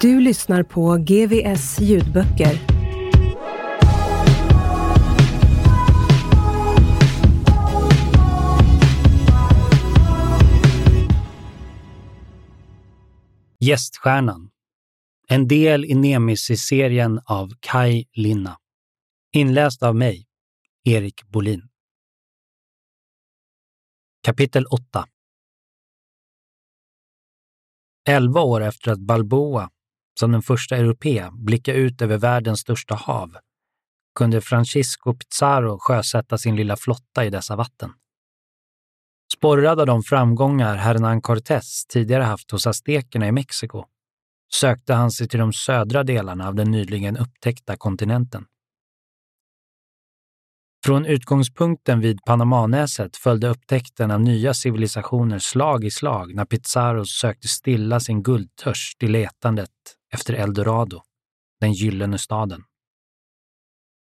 Du lyssnar på GVS ljudböcker. Gäststjärnan. En del i Nemesis-serien av Kai Linna. Inläst av mig, Erik Bolin. Kapitel 8 Elva år efter att Balboa, som den första europé, blicka ut över världens största hav, kunde Francisco Pizarro sjösätta sin lilla flotta i dessa vatten. Sporrad av de framgångar Hernán Cortés tidigare haft hos aztekerna i Mexiko sökte han sig till de södra delarna av den nyligen upptäckta kontinenten. Från utgångspunkten vid Panamanäset följde upptäckten av nya civilisationer slag i slag när Pizarro sökte stilla sin guldtörst i letandet efter Eldorado, den gyllene staden.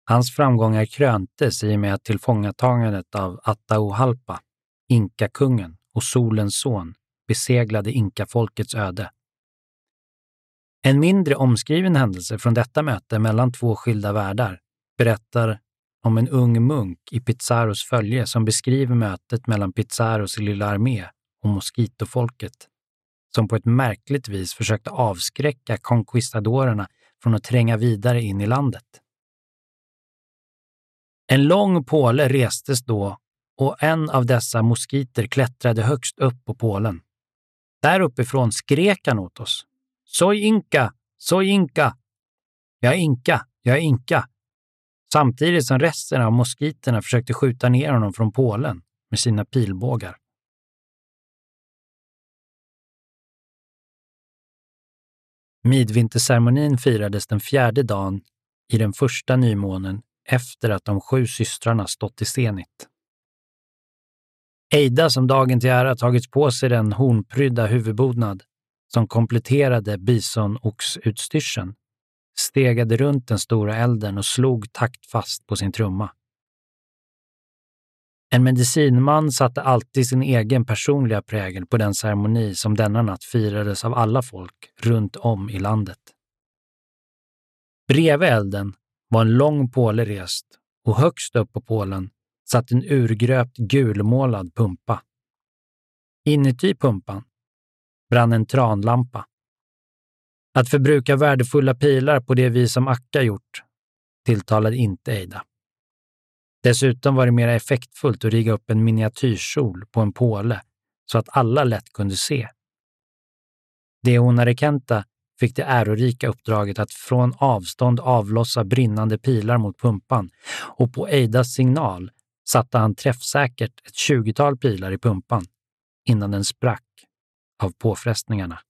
Hans framgångar kröntes i och med att tillfångatagandet av Atahualpa, inkakungen och solens son, beseglade inkafolkets öde. En mindre omskriven händelse från detta möte mellan två skilda världar berättar om en ung munk i Pizarros följe som beskriver mötet mellan Pizarros lilla armé och moskitofolket, som på ett märkligt vis försökte avskräcka conquistadorerna från att tränga vidare in i landet. En lång påle restes då och en av dessa moskiter klättrade högst upp på pålen. Där uppifrån skrek han åt oss. Soy inka, soy inka! Jag är inka, jag är inka! Samtidigt som resten av moskiterna försökte skjuta ner honom från pålen med sina pilbågar. Midvinterceremonin firades den fjärde dagen i den första nymånen efter att de sju systrarna stått i Zenit. Eida som dagen till ära tagits på sig den hornprydda huvudbonad som kompletterade bisonoxutstyrseln stegade runt den stora elden och slog taktfast på sin trumma. En medicinman satte alltid sin egen personliga prägel på den ceremoni som denna natt firades av alla folk runt om i landet. Bredvid elden var en lång påle rest och högst upp på pålen satt en urgröpt gulmålad pumpa. Inuti pumpan brann en tranlampa. Att förbruka värdefulla pilar på det vis som Akka gjort tilltalade inte Eida. Dessutom var det mer effektfullt att rigga upp en miniatyrsol på en påle så att alla lätt kunde se. Deona Rekenta fick det ärorika uppdraget att från avstånd avlossa brinnande pilar mot pumpan och på Eidas signal satte han träffsäkert ett tjugotal pilar i pumpan innan den sprack av påfrestningarna.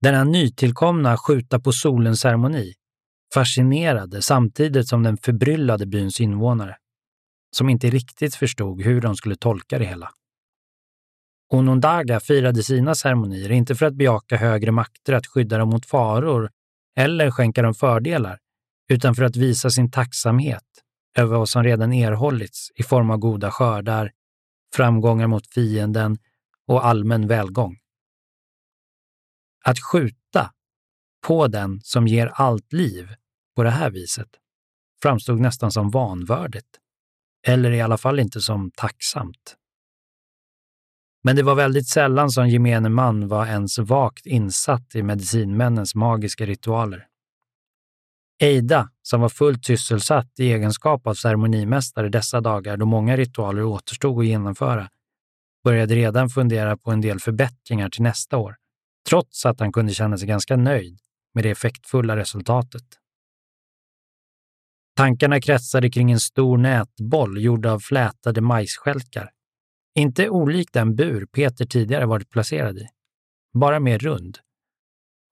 Denna nytillkomna skjuta på solen-ceremoni fascinerade samtidigt som den förbryllade byns invånare, som inte riktigt förstod hur de skulle tolka det hela. Onondaga firade sina ceremonier inte för att bejaka högre makter att skydda dem mot faror eller skänka dem fördelar, utan för att visa sin tacksamhet över vad som redan erhållits i form av goda skördar, framgångar mot fienden och allmän välgång. Att skjuta på den som ger allt liv på det här viset framstod nästan som vanvördigt. eller i alla fall inte som tacksamt. Men det var väldigt sällan som gemene man var ens vagt insatt i medicinmännens magiska ritualer. Eida, som var fullt sysselsatt i egenskap av ceremonimästare dessa dagar då många ritualer återstod att genomföra, började redan fundera på en del förbättringar till nästa år, trots att han kunde känna sig ganska nöjd med det effektfulla resultatet. Tankarna kretsade kring en stor nätboll gjord av flätade majsskälkar. Inte olik den bur Peter tidigare varit placerad i, bara mer rund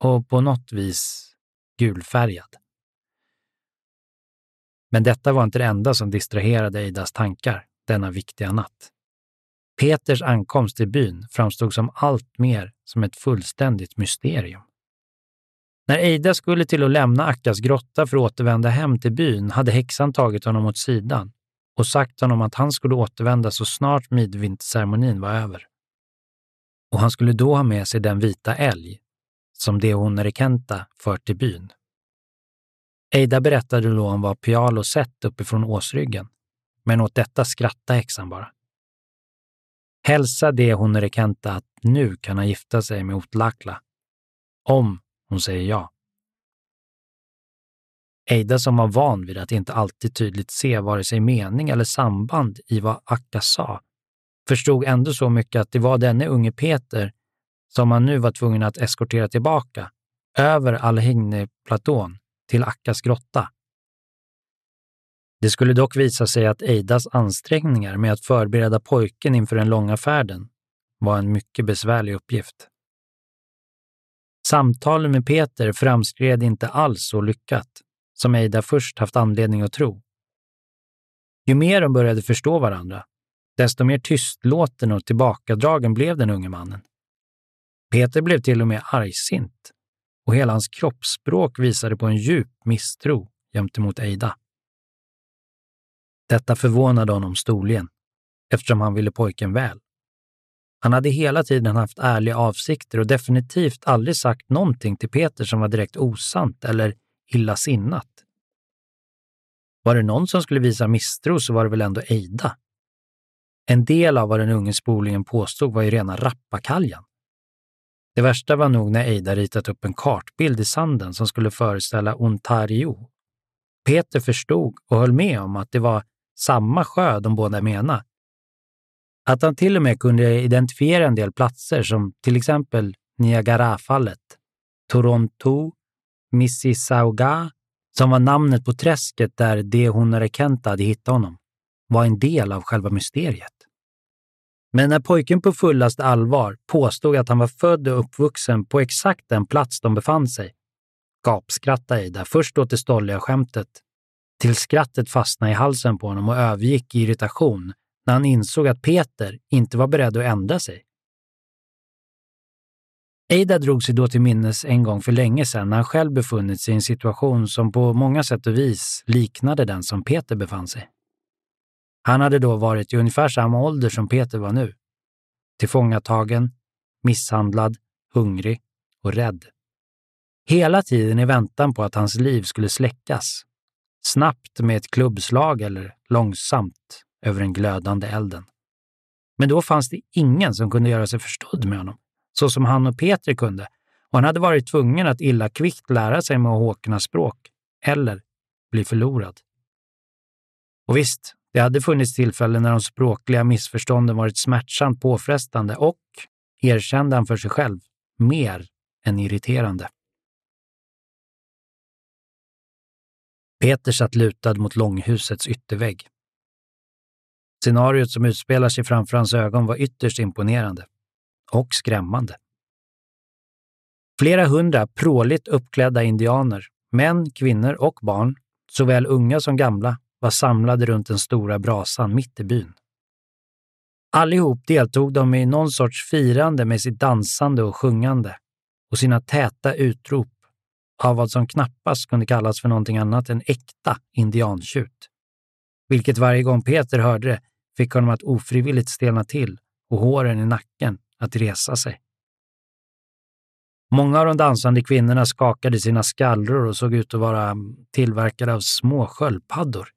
och på något vis gulfärgad. Men detta var inte det enda som distraherade Eidas tankar denna viktiga natt. Peters ankomst till byn framstod som allt mer som ett fullständigt mysterium. När Eida skulle till att lämna Akkas grotta för att återvända hem till byn hade häxan tagit honom åt sidan och sagt honom att han skulle återvända så snart midvinterceremonin var över. Och han skulle då ha med sig den vita älg som Deonerekenta fört till byn. Eida berättade då om vad Pialo sett uppifrån åsryggen, men åt detta skrattade häxan bara. Hälsa Deonerekenta att nu kan han gifta sig med Otlakla. Om hon säger ja. Eida som var van vid att inte alltid tydligt se vare sig mening eller samband i vad Akka sa, förstod ändå så mycket att det var denne unge Peter som han nu var tvungen att eskortera tillbaka över Alhigne-platån till Akkas grotta. Det skulle dock visa sig att Eidas ansträngningar med att förbereda pojken inför den långa färden var en mycket besvärlig uppgift. Samtalen med Peter framskred inte alls så lyckat som Eida först haft anledning att tro. Ju mer de började förstå varandra, desto mer tystlåten och tillbakadragen blev den unge mannen. Peter blev till och med argsint och hela hans kroppsspråk visade på en djup misstro gentemot Eida. Detta förvånade honom storligen, eftersom han ville pojken väl. Han hade hela tiden haft ärliga avsikter och definitivt aldrig sagt någonting till Peter som var direkt osant eller illasinnat. Var det någon som skulle visa misstro så var det väl ändå Eida. En del av vad den unge spolingen påstod var ju rena rappakaljan. Det värsta var nog när Eida ritat upp en kartbild i sanden som skulle föreställa Ontario. Peter förstod och höll med om att det var samma sjö de båda menade, att han till och med kunde identifiera en del platser som till exempel Niagarafallet, Toronto, Mississauga, som var namnet på träsket där de Honorekenta hade hittat honom, var en del av själva mysteriet. Men när pojken på fullaste allvar påstod att han var född och uppvuxen på exakt den plats de befann sig, gapskrattade Ida först åt det stolliga skämtet, till skrattet fastnade i halsen på honom och övergick i irritation när han insåg att Peter inte var beredd att ändra sig. Eida drog sig då till minnes en gång för länge sedan när han själv befunnit sig i en situation som på många sätt och vis liknade den som Peter befann sig. Han hade då varit i ungefär samma ålder som Peter var nu. Tillfångatagen, misshandlad, hungrig och rädd. Hela tiden i väntan på att hans liv skulle släckas. Snabbt med ett klubbslag eller långsamt över den glödande elden. Men då fanns det ingen som kunde göra sig förstådd med honom, så som han och Peter kunde, och han hade varit tvungen att illa kvickt lära sig Mohawkernas språk, eller bli förlorad. Och visst, det hade funnits tillfällen när de språkliga missförstånden varit smärtsamt påfrestande och, erkände han för sig själv, mer än irriterande. Peter satt lutad mot långhusets yttervägg. Scenariot som utspelar sig framför hans ögon var ytterst imponerande. Och skrämmande. Flera hundra pråligt uppklädda indianer, män, kvinnor och barn, såväl unga som gamla, var samlade runt den stora brasan mitt i byn. Allihop deltog de i någon sorts firande med sitt dansande och sjungande och sina täta utrop av vad som knappast kunde kallas för någonting annat än äkta indiantjut. Vilket varje gång Peter hörde det fick honom att ofrivilligt stelna till och håren i nacken att resa sig. Många av de dansande kvinnorna skakade sina skallror och såg ut att vara tillverkade av små sköldpaddor.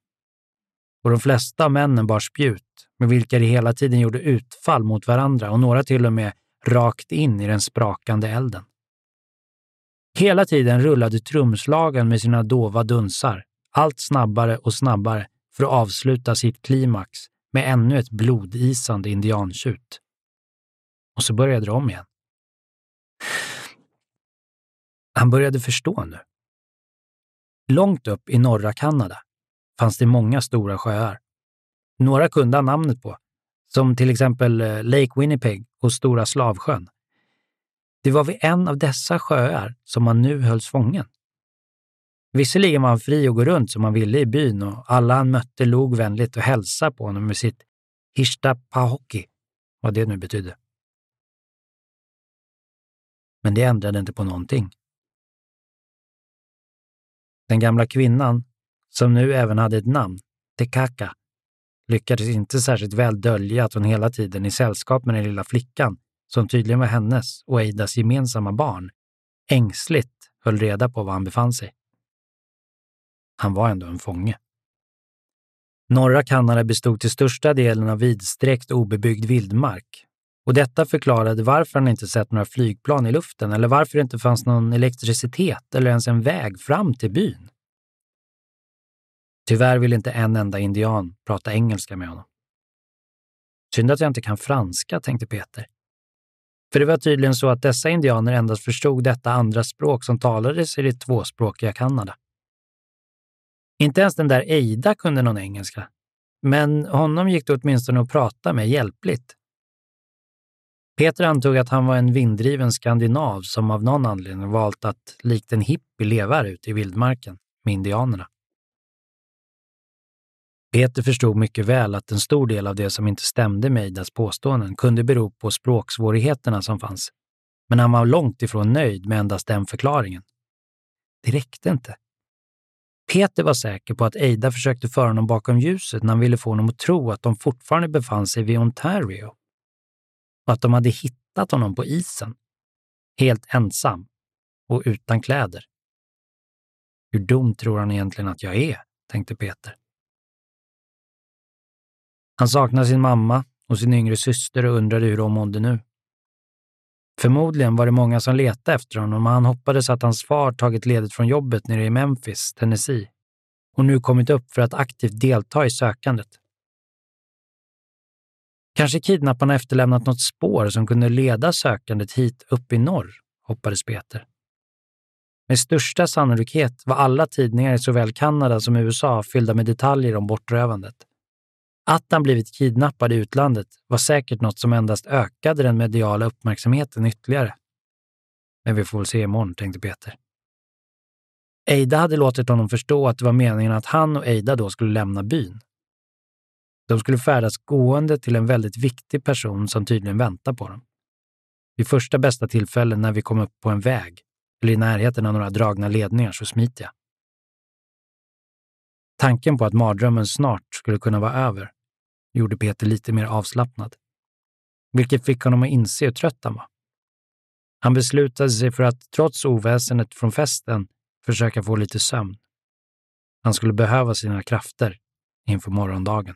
och de flesta av männen bar spjut med vilka de hela tiden gjorde utfall mot varandra och några till och med rakt in i den sprakande elden. Hela tiden rullade trumslagen med sina dova dunsar, allt snabbare och snabbare för att avsluta sitt klimax med ännu ett blodisande indiantjut. Och så började det om igen. Han började förstå nu. Långt upp i norra Kanada fanns det många stora sjöar. Några kunde han namnet på, som till exempel eh, Lake Winnipeg och Stora Slavsjön. Det var vid en av dessa sjöar som han nu hölls fången. Visserligen var han fri att gå runt som han ville i byn och alla han mötte log vänligt och hälsade på honom med sitt ”hista Pahoki, vad det nu betydde. Men det ändrade inte på någonting. Den gamla kvinnan, som nu även hade ett namn, Tekaka, lyckades inte särskilt väl dölja att hon hela tiden i sällskap med den lilla flickan, som tydligen var hennes och Eidas gemensamma barn, ängsligt höll reda på var han befann sig. Han var ändå en fånge. Norra Kanada bestod till största delen av vidsträckt obebyggd vildmark. Och detta förklarade varför han inte sett några flygplan i luften eller varför det inte fanns någon elektricitet eller ens en väg fram till byn. Tyvärr vill inte en enda indian prata engelska med honom. Synd att jag inte kan franska, tänkte Peter. För det var tydligen så att dessa indianer endast förstod detta andra språk som talades i det tvåspråkiga Kanada. Inte ens den där Eida kunde någon engelska, men honom gick det åtminstone att prata med hjälpligt. Peter antog att han var en vinddriven skandinav som av någon anledning valt att likt en hippie leva här ute i vildmarken med indianerna. Peter förstod mycket väl att en stor del av det som inte stämde med Eidas påståenden kunde bero på språksvårigheterna som fanns. Men han var långt ifrån nöjd med endast den förklaringen. Det räckte inte. Peter var säker på att Eida försökte föra honom bakom ljuset när han ville få honom att tro att de fortfarande befann sig vid Ontario. Och att de hade hittat honom på isen. Helt ensam och utan kläder. Hur dum tror han egentligen att jag är, tänkte Peter. Han saknade sin mamma och sin yngre syster och undrade hur de mådde nu. Förmodligen var det många som letade efter honom och han hoppades att hans far tagit ledigt från jobbet nere i Memphis, Tennessee och nu kommit upp för att aktivt delta i sökandet. Kanske kidnapparna efterlämnat något spår som kunde leda sökandet hit upp i norr, hoppades Peter. Med största sannolikhet var alla tidningar i såväl Kanada som USA fyllda med detaljer om bortrövandet. Att han blivit kidnappad i utlandet var säkert något som endast ökade den mediala uppmärksamheten ytterligare. Men vi får väl se imorgon, tänkte Peter. Eida hade låtit honom förstå att det var meningen att han och Eida då skulle lämna byn. De skulle färdas gående till en väldigt viktig person som tydligen väntar på dem. Vid första bästa tillfälle när vi kom upp på en väg eller i närheten av några dragna ledningar så smiter jag. Tanken på att mardrömmen snart skulle kunna vara över gjorde Peter lite mer avslappnad. Vilket fick honom att inse hur trött han var. Han beslutade sig för att, trots oväsendet från festen, försöka få lite sömn. Han skulle behöva sina krafter inför morgondagen.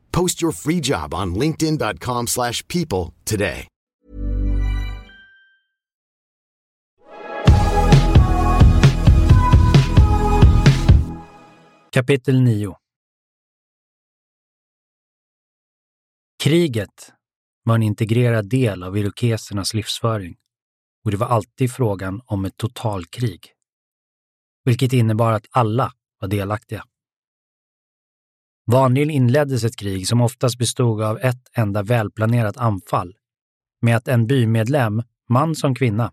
Post your free job on linkedin.com slash people today. Kapitel 9 Kriget var en integrerad del av irokesernas livsföring och det var alltid frågan om ett totalkrig, vilket innebar att alla var delaktiga. Vanligen inleddes ett krig som oftast bestod av ett enda välplanerat anfall med att en bymedlem, man som kvinna,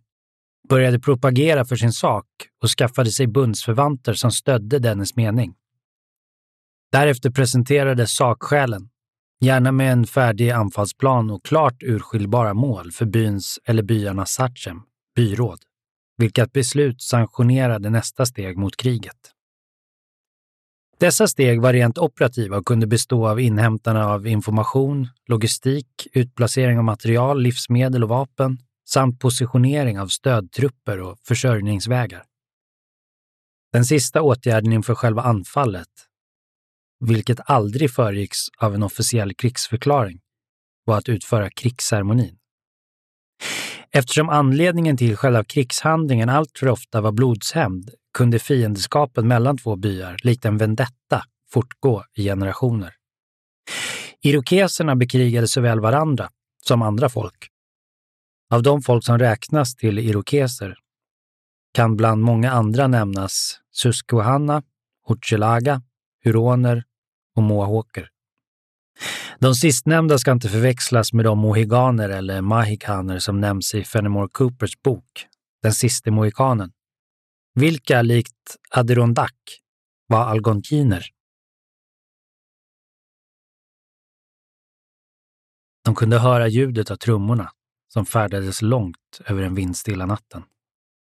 började propagera för sin sak och skaffade sig bundsförvanter som stödde dennes mening. Därefter presenterades sakskälen, gärna med en färdig anfallsplan och klart urskiljbara mål för byns eller byarnas sachem, byråd, vilket beslut sanktionerade nästa steg mot kriget. Dessa steg var rent operativa och kunde bestå av inhämtande av information, logistik, utplacering av material, livsmedel och vapen samt positionering av stödtrupper och försörjningsvägar. Den sista åtgärden inför själva anfallet, vilket aldrig föregicks av en officiell krigsförklaring, var att utföra krigsceremonin. Eftersom anledningen till själva krigshandlingen alltför ofta var blodshämnd kunde fiendskapen mellan två byar, likt en vendetta, fortgå i generationer. Irokeserna bekrigade såväl varandra som andra folk. Av de folk som räknas till irokeser kan bland många andra nämnas Susquehanna, Hochelaga, huroner och mohawker. De sistnämnda ska inte förväxlas med de mohiganer eller mahikaner som nämns i Fenimore Coopers bok Den siste mohikanen, vilka likt Adirondack var algonkiner. De kunde höra ljudet av trummorna som färdades långt över den vindstilla natten.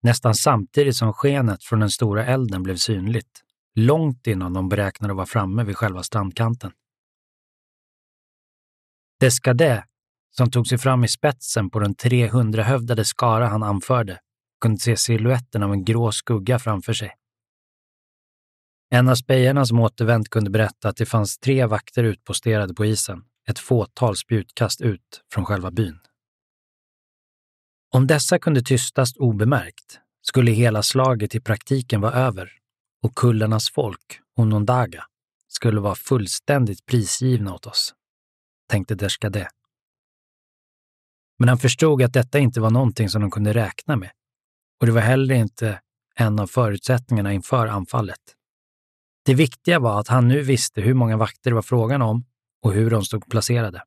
Nästan samtidigt som skenet från den stora elden blev synligt, långt innan de beräknade att vara framme vid själva strandkanten. Descadet, som tog sig fram i spetsen på den 300-hövdade skara han anförde, kunde se siluetten av en grå skugga framför sig. En av spejarna som återvänt kunde berätta att det fanns tre vakter utposterade på isen, ett fåtal spjutkast ut från själva byn. Om dessa kunde tystas obemärkt skulle hela slaget i praktiken vara över och kullarnas folk, Onondaga, skulle vara fullständigt prisgivna åt oss, tänkte Deshkadeh. Men han förstod att detta inte var någonting som de kunde räkna med och det var heller inte en av förutsättningarna inför anfallet. Det viktiga var att han nu visste hur många vakter det var frågan om och hur de stod placerade.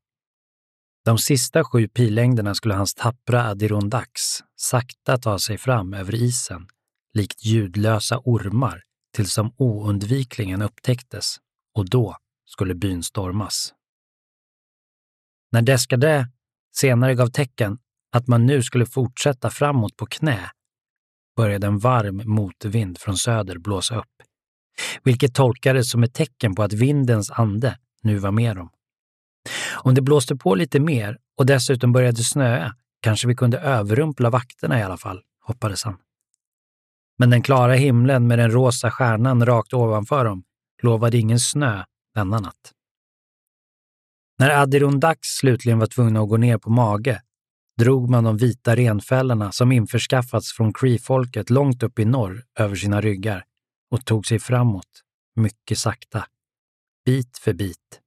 De sista sju pillängderna skulle hans tappra Adirondacks sakta ta sig fram över isen, likt ljudlösa ormar, tills de oundvikligen upptäcktes och då skulle byn stormas. När Descadé senare gav tecken att man nu skulle fortsätta framåt på knä började en varm motvind från söder blåsa upp, vilket tolkades som ett tecken på att vindens ande nu var med dem. Om det blåste på lite mer och dessutom började snöa kanske vi kunde överrumpla vakterna i alla fall, hoppades han. Men den klara himlen med den rosa stjärnan rakt ovanför dem lovade ingen snö denna natt. När Adirondacks slutligen var tvungna att gå ner på mage drog man de vita renfällorna som införskaffats från Cree-folket långt upp i norr över sina ryggar och tog sig framåt, mycket sakta, bit för bit,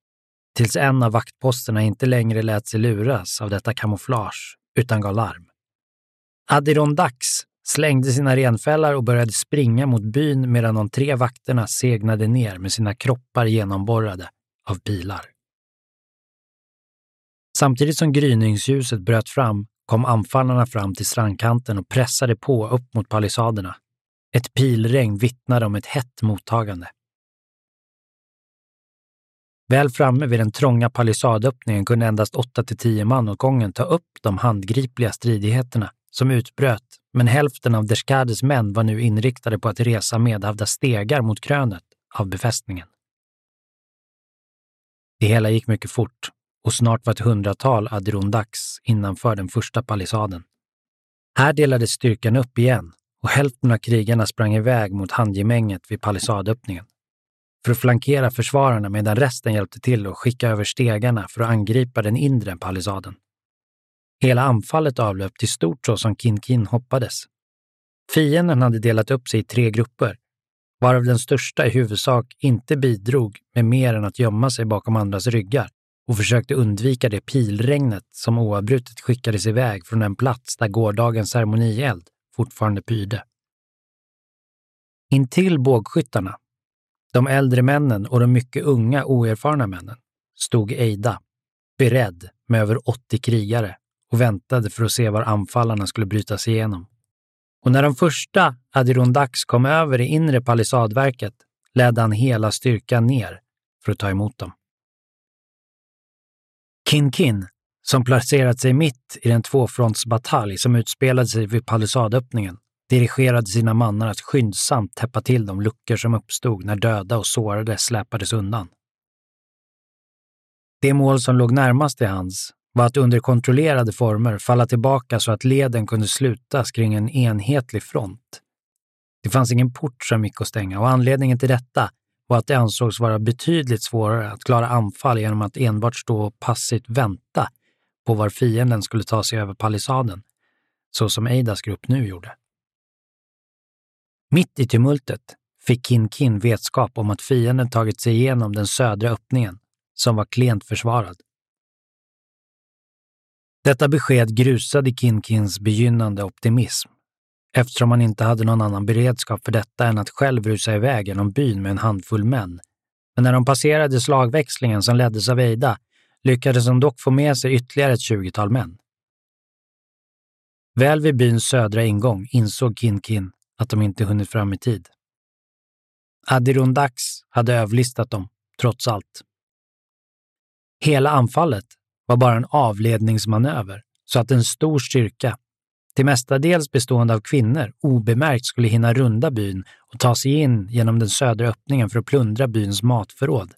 tills en av vaktposterna inte längre lät sig luras av detta kamouflage utan gav larm. Adirondacks slängde sina renfällar och började springa mot byn medan de tre vakterna segnade ner med sina kroppar genomborrade av bilar. Samtidigt som gryningsljuset bröt fram kom anfallarna fram till strandkanten och pressade på upp mot palissaderna. Ett pilregn vittnade om ett hett mottagande. Väl framme vid den trånga palissadöppningen kunde endast 8 till 10 man åt gången ta upp de handgripliga stridigheterna som utbröt, men hälften av Deshkades män var nu inriktade på att resa medhavda stegar mot krönet av befästningen. Det hela gick mycket fort och snart var ett hundratal Adirondacks innanför den första palissaden. Här delades styrkan upp igen och hälften av krigarna sprang iväg mot handgemänget vid palissadöppningen för att flankera försvararna medan resten hjälpte till att skicka över stegarna för att angripa den inre palissaden. Hela anfallet avlöpte i stort så som Kin Kin hoppades. Fienden hade delat upp sig i tre grupper varav den största i huvudsak inte bidrog med mer än att gömma sig bakom andras ryggar och försökte undvika det pilregnet som oavbrutet skickades iväg från den plats där gårdagens ceremonield fortfarande pyrde. Intill bågskyttarna, de äldre männen och de mycket unga oerfarna männen, stod Eida, beredd med över 80 krigare och väntade för att se var anfallarna skulle bryta sig igenom. Och när de första Adirondacks kom över det inre palissadverket ledde han hela styrkan ner för att ta emot dem. Kin Kin, som placerat sig mitt i den tvåfrontsbatalj som utspelade sig vid palissadöppningen, dirigerade sina mannar att skyndsamt täppa till de luckor som uppstod när döda och sårade släpades undan. Det mål som låg närmast till hans var att under kontrollerade former falla tillbaka så att leden kunde slutas kring en enhetlig front. Det fanns ingen port som gick att stänga och anledningen till detta och att det ansågs vara betydligt svårare att klara anfall genom att enbart stå och passivt vänta på var fienden skulle ta sig över palissaden, så som Eidas grupp nu gjorde. Mitt i tumultet fick Kin Kin vetskap om att fienden tagit sig igenom den södra öppningen, som var klent försvarad. Detta besked grusade Kinkins begynnande optimism, eftersom han inte hade någon annan beredskap för detta än att själv rusa iväg genom byn med en handfull män. Men när de passerade slagväxlingen som leddes av Eida lyckades de dock få med sig ytterligare ett tjugotal män. Väl vid byns södra ingång insåg Kinkin att de inte hunnit fram i tid. Adirondacks hade överlistat dem, trots allt. Hela anfallet var bara en avledningsmanöver så att en stor styrka, till mestadels bestående av kvinnor, obemärkt skulle hinna runda byn och ta sig in genom den södra öppningen för att plundra byns matförråd.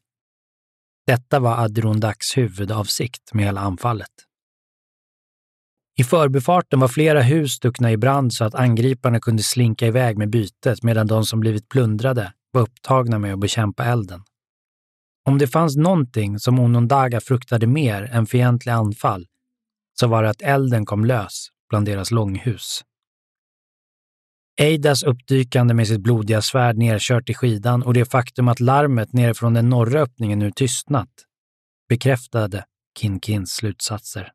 Detta var Adirondacks huvudavsikt med hela anfallet. I förbifarten var flera hus stuckna i brand så att angriparna kunde slinka iväg med bytet medan de som blivit plundrade var upptagna med att bekämpa elden. Om det fanns någonting som Onondaga fruktade mer än fientliga anfall så var det att elden kom lös bland deras långhus. Eidas uppdykande med sitt blodiga svärd nerkört i skidan och det faktum att larmet nerifrån den norra öppningen nu tystnat bekräftade Kinkins slutsatser.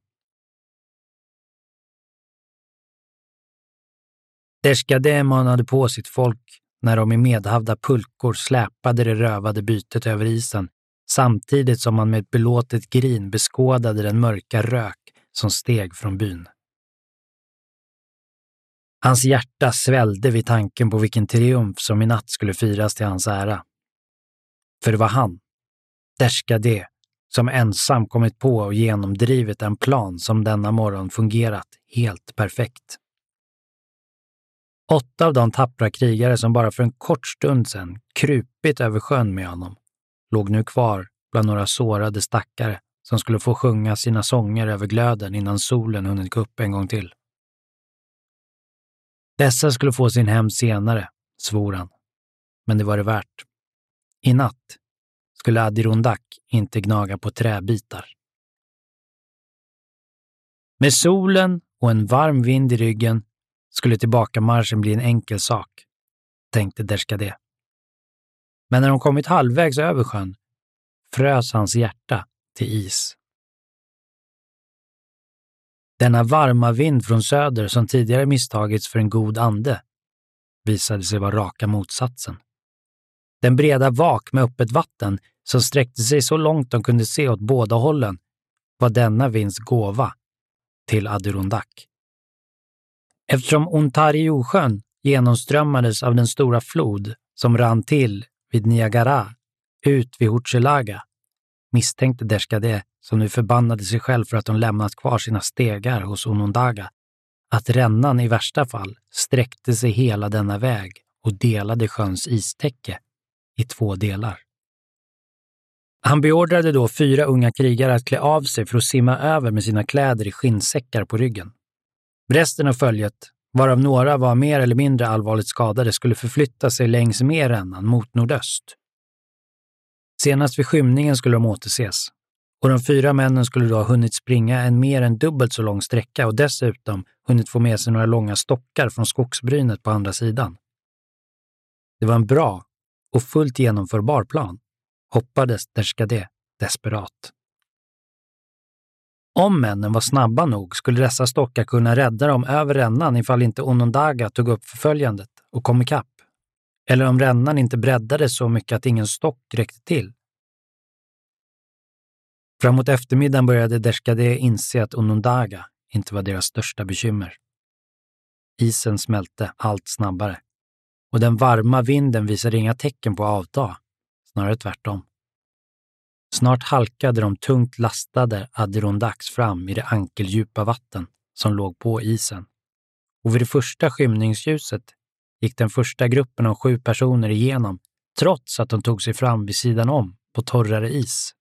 Deshkademon manade på sitt folk när de i medhavda pulkor släpade det rövade bytet över isen samtidigt som man med ett belåtet grin beskådade den mörka rök som steg från byn. Hans hjärta svällde vid tanken på vilken triumf som i natt skulle firas till hans ära. För det var han, Deshkade, som ensam kommit på och genomdrivit en plan som denna morgon fungerat helt perfekt. Åtta av de tappra krigare som bara för en kort stund sedan krupit över sjön med honom låg nu kvar bland några sårade stackare som skulle få sjunga sina sånger över glöden innan solen hunnit gå upp en gång till. Dessa skulle få sin hem senare, svor han. Men det var det värt. I natt skulle Adirondack inte gnaga på träbitar. Med solen och en varm vind i ryggen skulle tillbakamarschen bli en enkel sak, tänkte Derskade. Men när de kommit halvvägs över sjön frös hans hjärta till is. Denna varma vind från söder som tidigare misstagits för en god ande visade sig vara raka motsatsen. Den breda vak med öppet vatten som sträckte sig så långt de kunde se åt båda hållen var denna vinds gåva till Adirondack. Eftersom Ontariosjön genomströmmades av den stora flod som rann till vid Niagara ut vid Hochelaga misstänkte Deshkade, som nu förbannade sig själv för att hon lämnat kvar sina stegar hos Onondaga, att rännan i värsta fall sträckte sig hela denna väg och delade sjöns istäcke i två delar. Han beordrade då fyra unga krigare att klä av sig för att simma över med sina kläder i skinnsäckar på ryggen. Resten av följet, varav några var mer eller mindre allvarligt skadade, skulle förflytta sig längs med rännan mot nordöst. Senast vid skymningen skulle de återses och de fyra männen skulle då ha hunnit springa en mer än dubbelt så lång sträcka och dessutom hunnit få med sig några långa stockar från skogsbrynet på andra sidan. Det var en bra och fullt genomförbar plan, hoppades Deschkade desperat. Om männen var snabba nog skulle dessa stockar kunna rädda dem över rännan ifall inte Onondaga tog upp förföljandet och kom ikapp. Eller om rännan inte breddades så mycket att ingen stock räckte till. Framåt eftermiddagen började Descadet inse att Onondaga inte var deras största bekymmer. Isen smälte allt snabbare och den varma vinden visade inga tecken på att avta, snarare tvärtom. Snart halkade de tungt lastade Adirondacks fram i det ankeldjupa vatten som låg på isen. Och vid det första skymningsljuset gick den första gruppen om sju personer igenom, trots att de tog sig fram vid sidan om på torrare is.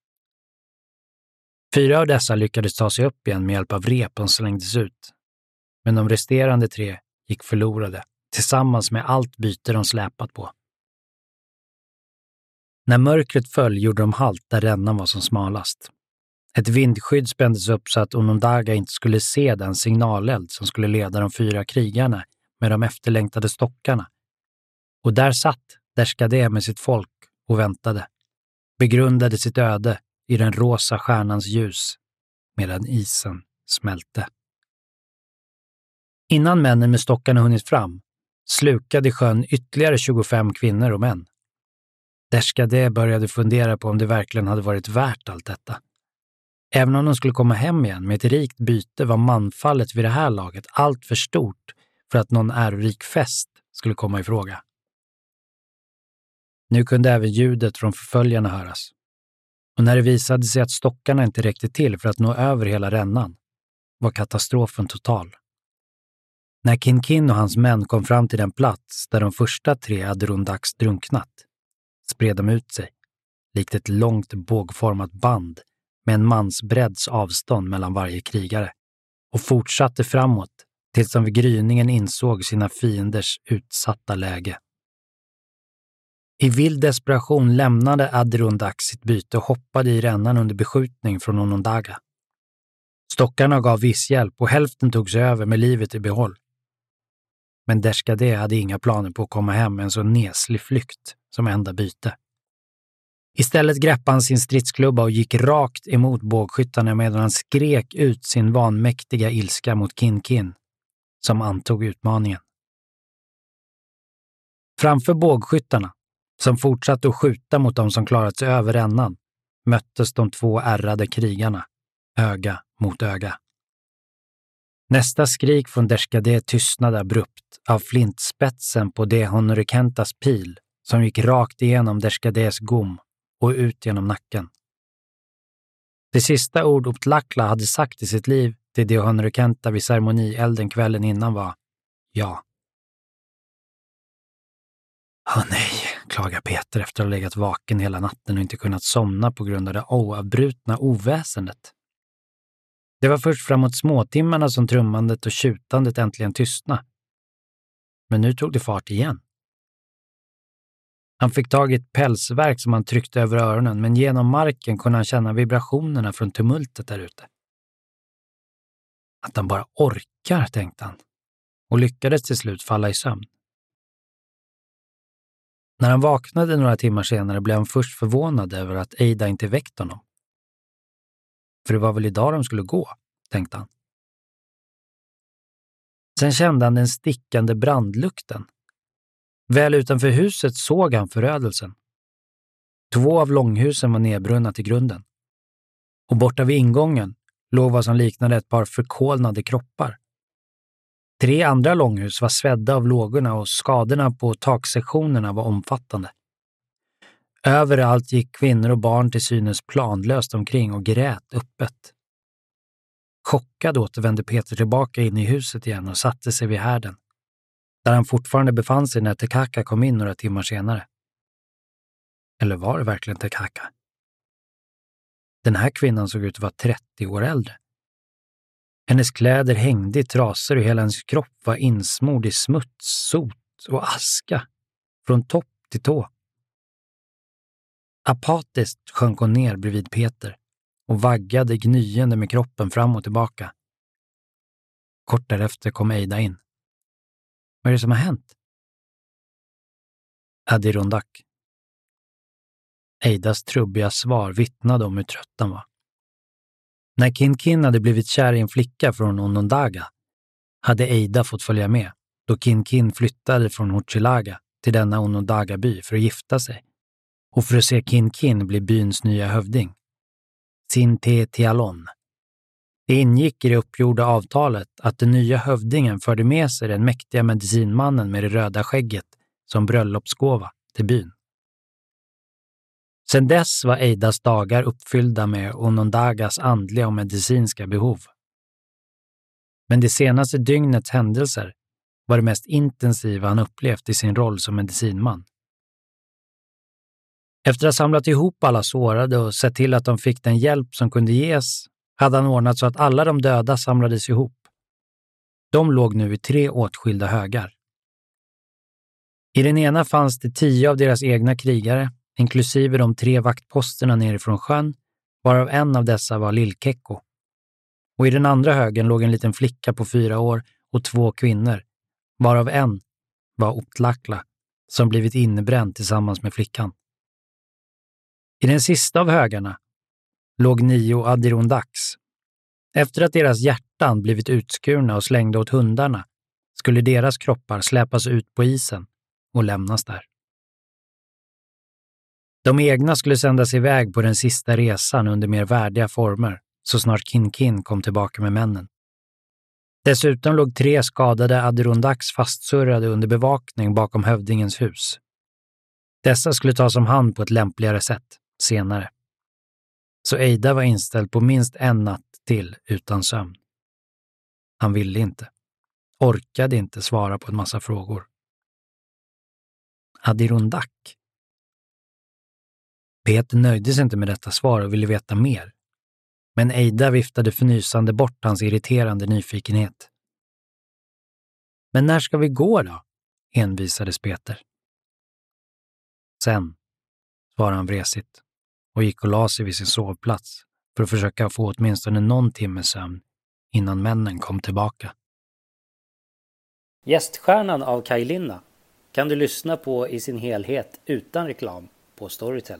Fyra av dessa lyckades ta sig upp igen med hjälp av rep som slängdes ut. Men de resterande tre gick förlorade, tillsammans med allt byte de släpat på. När mörkret föll gjorde de halt där rännan var som smalast. Ett vindskydd spändes upp så att Onondaga inte skulle se den signaleld som skulle leda de fyra krigarna med de efterlängtade stockarna. Och där satt Derskadeh med sitt folk och väntade, begrundade sitt öde i den rosa stjärnans ljus medan isen smälte. Innan männen med stockarna hunnit fram slukade sjön ytterligare 25 kvinnor och män. Derskadeh började fundera på om det verkligen hade varit värt allt detta. Även om de skulle komma hem igen med ett rikt byte var manfallet vid det här laget allt för stort för att någon ärorik fest skulle komma i fråga. Nu kunde även ljudet från förföljarna höras. Och när det visade sig att stockarna inte räckte till för att nå över hela rännan var katastrofen total. När Kinkin och hans män kom fram till den plats där de första tre Adirondacks drunknat spred de ut sig, likt ett långt bågformat band med en mansbredds avstånd mellan varje krigare och fortsatte framåt tills de vid gryningen insåg sina fienders utsatta läge. I vild desperation lämnade Adirondack sitt byte och hoppade i rännan under beskjutning från Onondaga. Stockarna gav viss hjälp och hälften tog sig över med livet i behåll. Men Derskadeh hade inga planer på att komma hem med en så neslig flykt som enda byte. Istället greppade han sin stridsklubba och gick rakt emot bågskyttarna medan han skrek ut sin vanmäktiga ilska mot Kin-Kin, som antog utmaningen. Framför bågskyttarna, som fortsatte att skjuta mot dem som klarat sig över rännan, möttes de två ärrade krigarna, öga mot öga. Nästa skrik från Derskadeh tystnade abrupt av flintspetsen på de Honorikentas pil som gick rakt igenom Derskadehs gom och ut genom nacken. Det sista ord Optlakla hade sagt i sitt liv till det hon rekenta vid ceremonielden kvällen innan var ja. Åh nej, klagar Peter efter att ha legat vaken hela natten och inte kunnat somna på grund av det oavbrutna oväsendet. Det var först framåt småtimmarna som trummandet och tjutandet äntligen tystnade. Men nu tog det fart igen. Han fick tag i ett pälsverk som han tryckte över öronen, men genom marken kunde han känna vibrationerna från tumultet där ute. Att han bara orkar, tänkte han, och lyckades till slut falla i sömn. När han vaknade några timmar senare blev han först förvånad över att Eida inte väckt honom. För det var väl idag de skulle gå, tänkte han. Sen kände han den stickande brandlukten. Väl utanför huset såg han förödelsen. Två av långhusen var nedbrunna till grunden. Och borta vid ingången låg vad som liknade ett par förkolnade kroppar. Tre andra långhus var svedda av lågorna och skadorna på taksektionerna var omfattande. Överallt gick kvinnor och barn till synes planlöst omkring och grät öppet. Chockad återvände Peter tillbaka in i huset igen och satte sig vid härden, där han fortfarande befann sig när Tekaka kom in några timmar senare. Eller var det verkligen Tekaka? Den här kvinnan såg ut att vara 30 år äldre. Hennes kläder hängde i trasor och hela hennes kropp var insmord i smuts, sot och aska, från topp till tå. Apatiskt sjönk hon ner bredvid Peter och vaggade gnyende med kroppen fram och tillbaka. Kort därefter kom Eida in. Vad är det som har hänt? Adirondack, Eidas trubbiga svar vittnade om hur trött han var. När Kin Kin hade blivit kär i en flicka från Onondaga hade Eida fått följa med då Kin Kin flyttade från Huchilaga till denna Onondaga-by för att gifta sig och för att se Kin Kin bli byns nya hövding. Sinte Tialon. Det ingick i det uppgjorda avtalet att den nya hövdingen förde med sig den mäktiga medicinmannen med det röda skägget som bröllopsgåva till byn. Sedan dess var Eidas dagar uppfyllda med Onondagas andliga och medicinska behov. Men det senaste dygnets händelser var det mest intensiva han upplevt i sin roll som medicinman. Efter att ha samlat ihop alla sårade och sett till att de fick den hjälp som kunde ges hade han ordnat så att alla de döda samlades ihop. De låg nu i tre åtskilda högar. I den ena fanns det tio av deras egna krigare, inklusive de tre vaktposterna nerifrån sjön, varav en av dessa var Lillkekko. Och i den andra högen låg en liten flicka på fyra år och två kvinnor, varav en var Otlakla, som blivit innebränd tillsammans med flickan. I den sista av högarna låg nio Adirondacks. Efter att deras hjärtan blivit utskurna och slängda åt hundarna skulle deras kroppar släpas ut på isen och lämnas där. De egna skulle sändas iväg på den sista resan under mer värdiga former så snart Kin Kin kom tillbaka med männen. Dessutom låg tre skadade Adirondacks fastsurrade under bevakning bakom hövdingens hus. Dessa skulle tas om hand på ett lämpligare sätt senare. Så Eida var inställd på minst en natt till utan sömn. Han ville inte, orkade inte svara på en massa frågor. Adirondack? Peter nöjde sig inte med detta svar och ville veta mer. Men Eida viftade förnysande bort hans irriterande nyfikenhet. Men när ska vi gå då? envisades Peter. Sen, svarade han vresigt och gick och la sig vid sin sovplats för att försöka få åtminstone någon timmes sömn innan männen kom tillbaka. Gäststjärnan av Kaj Linna kan du lyssna på i sin helhet utan reklam på Storytel.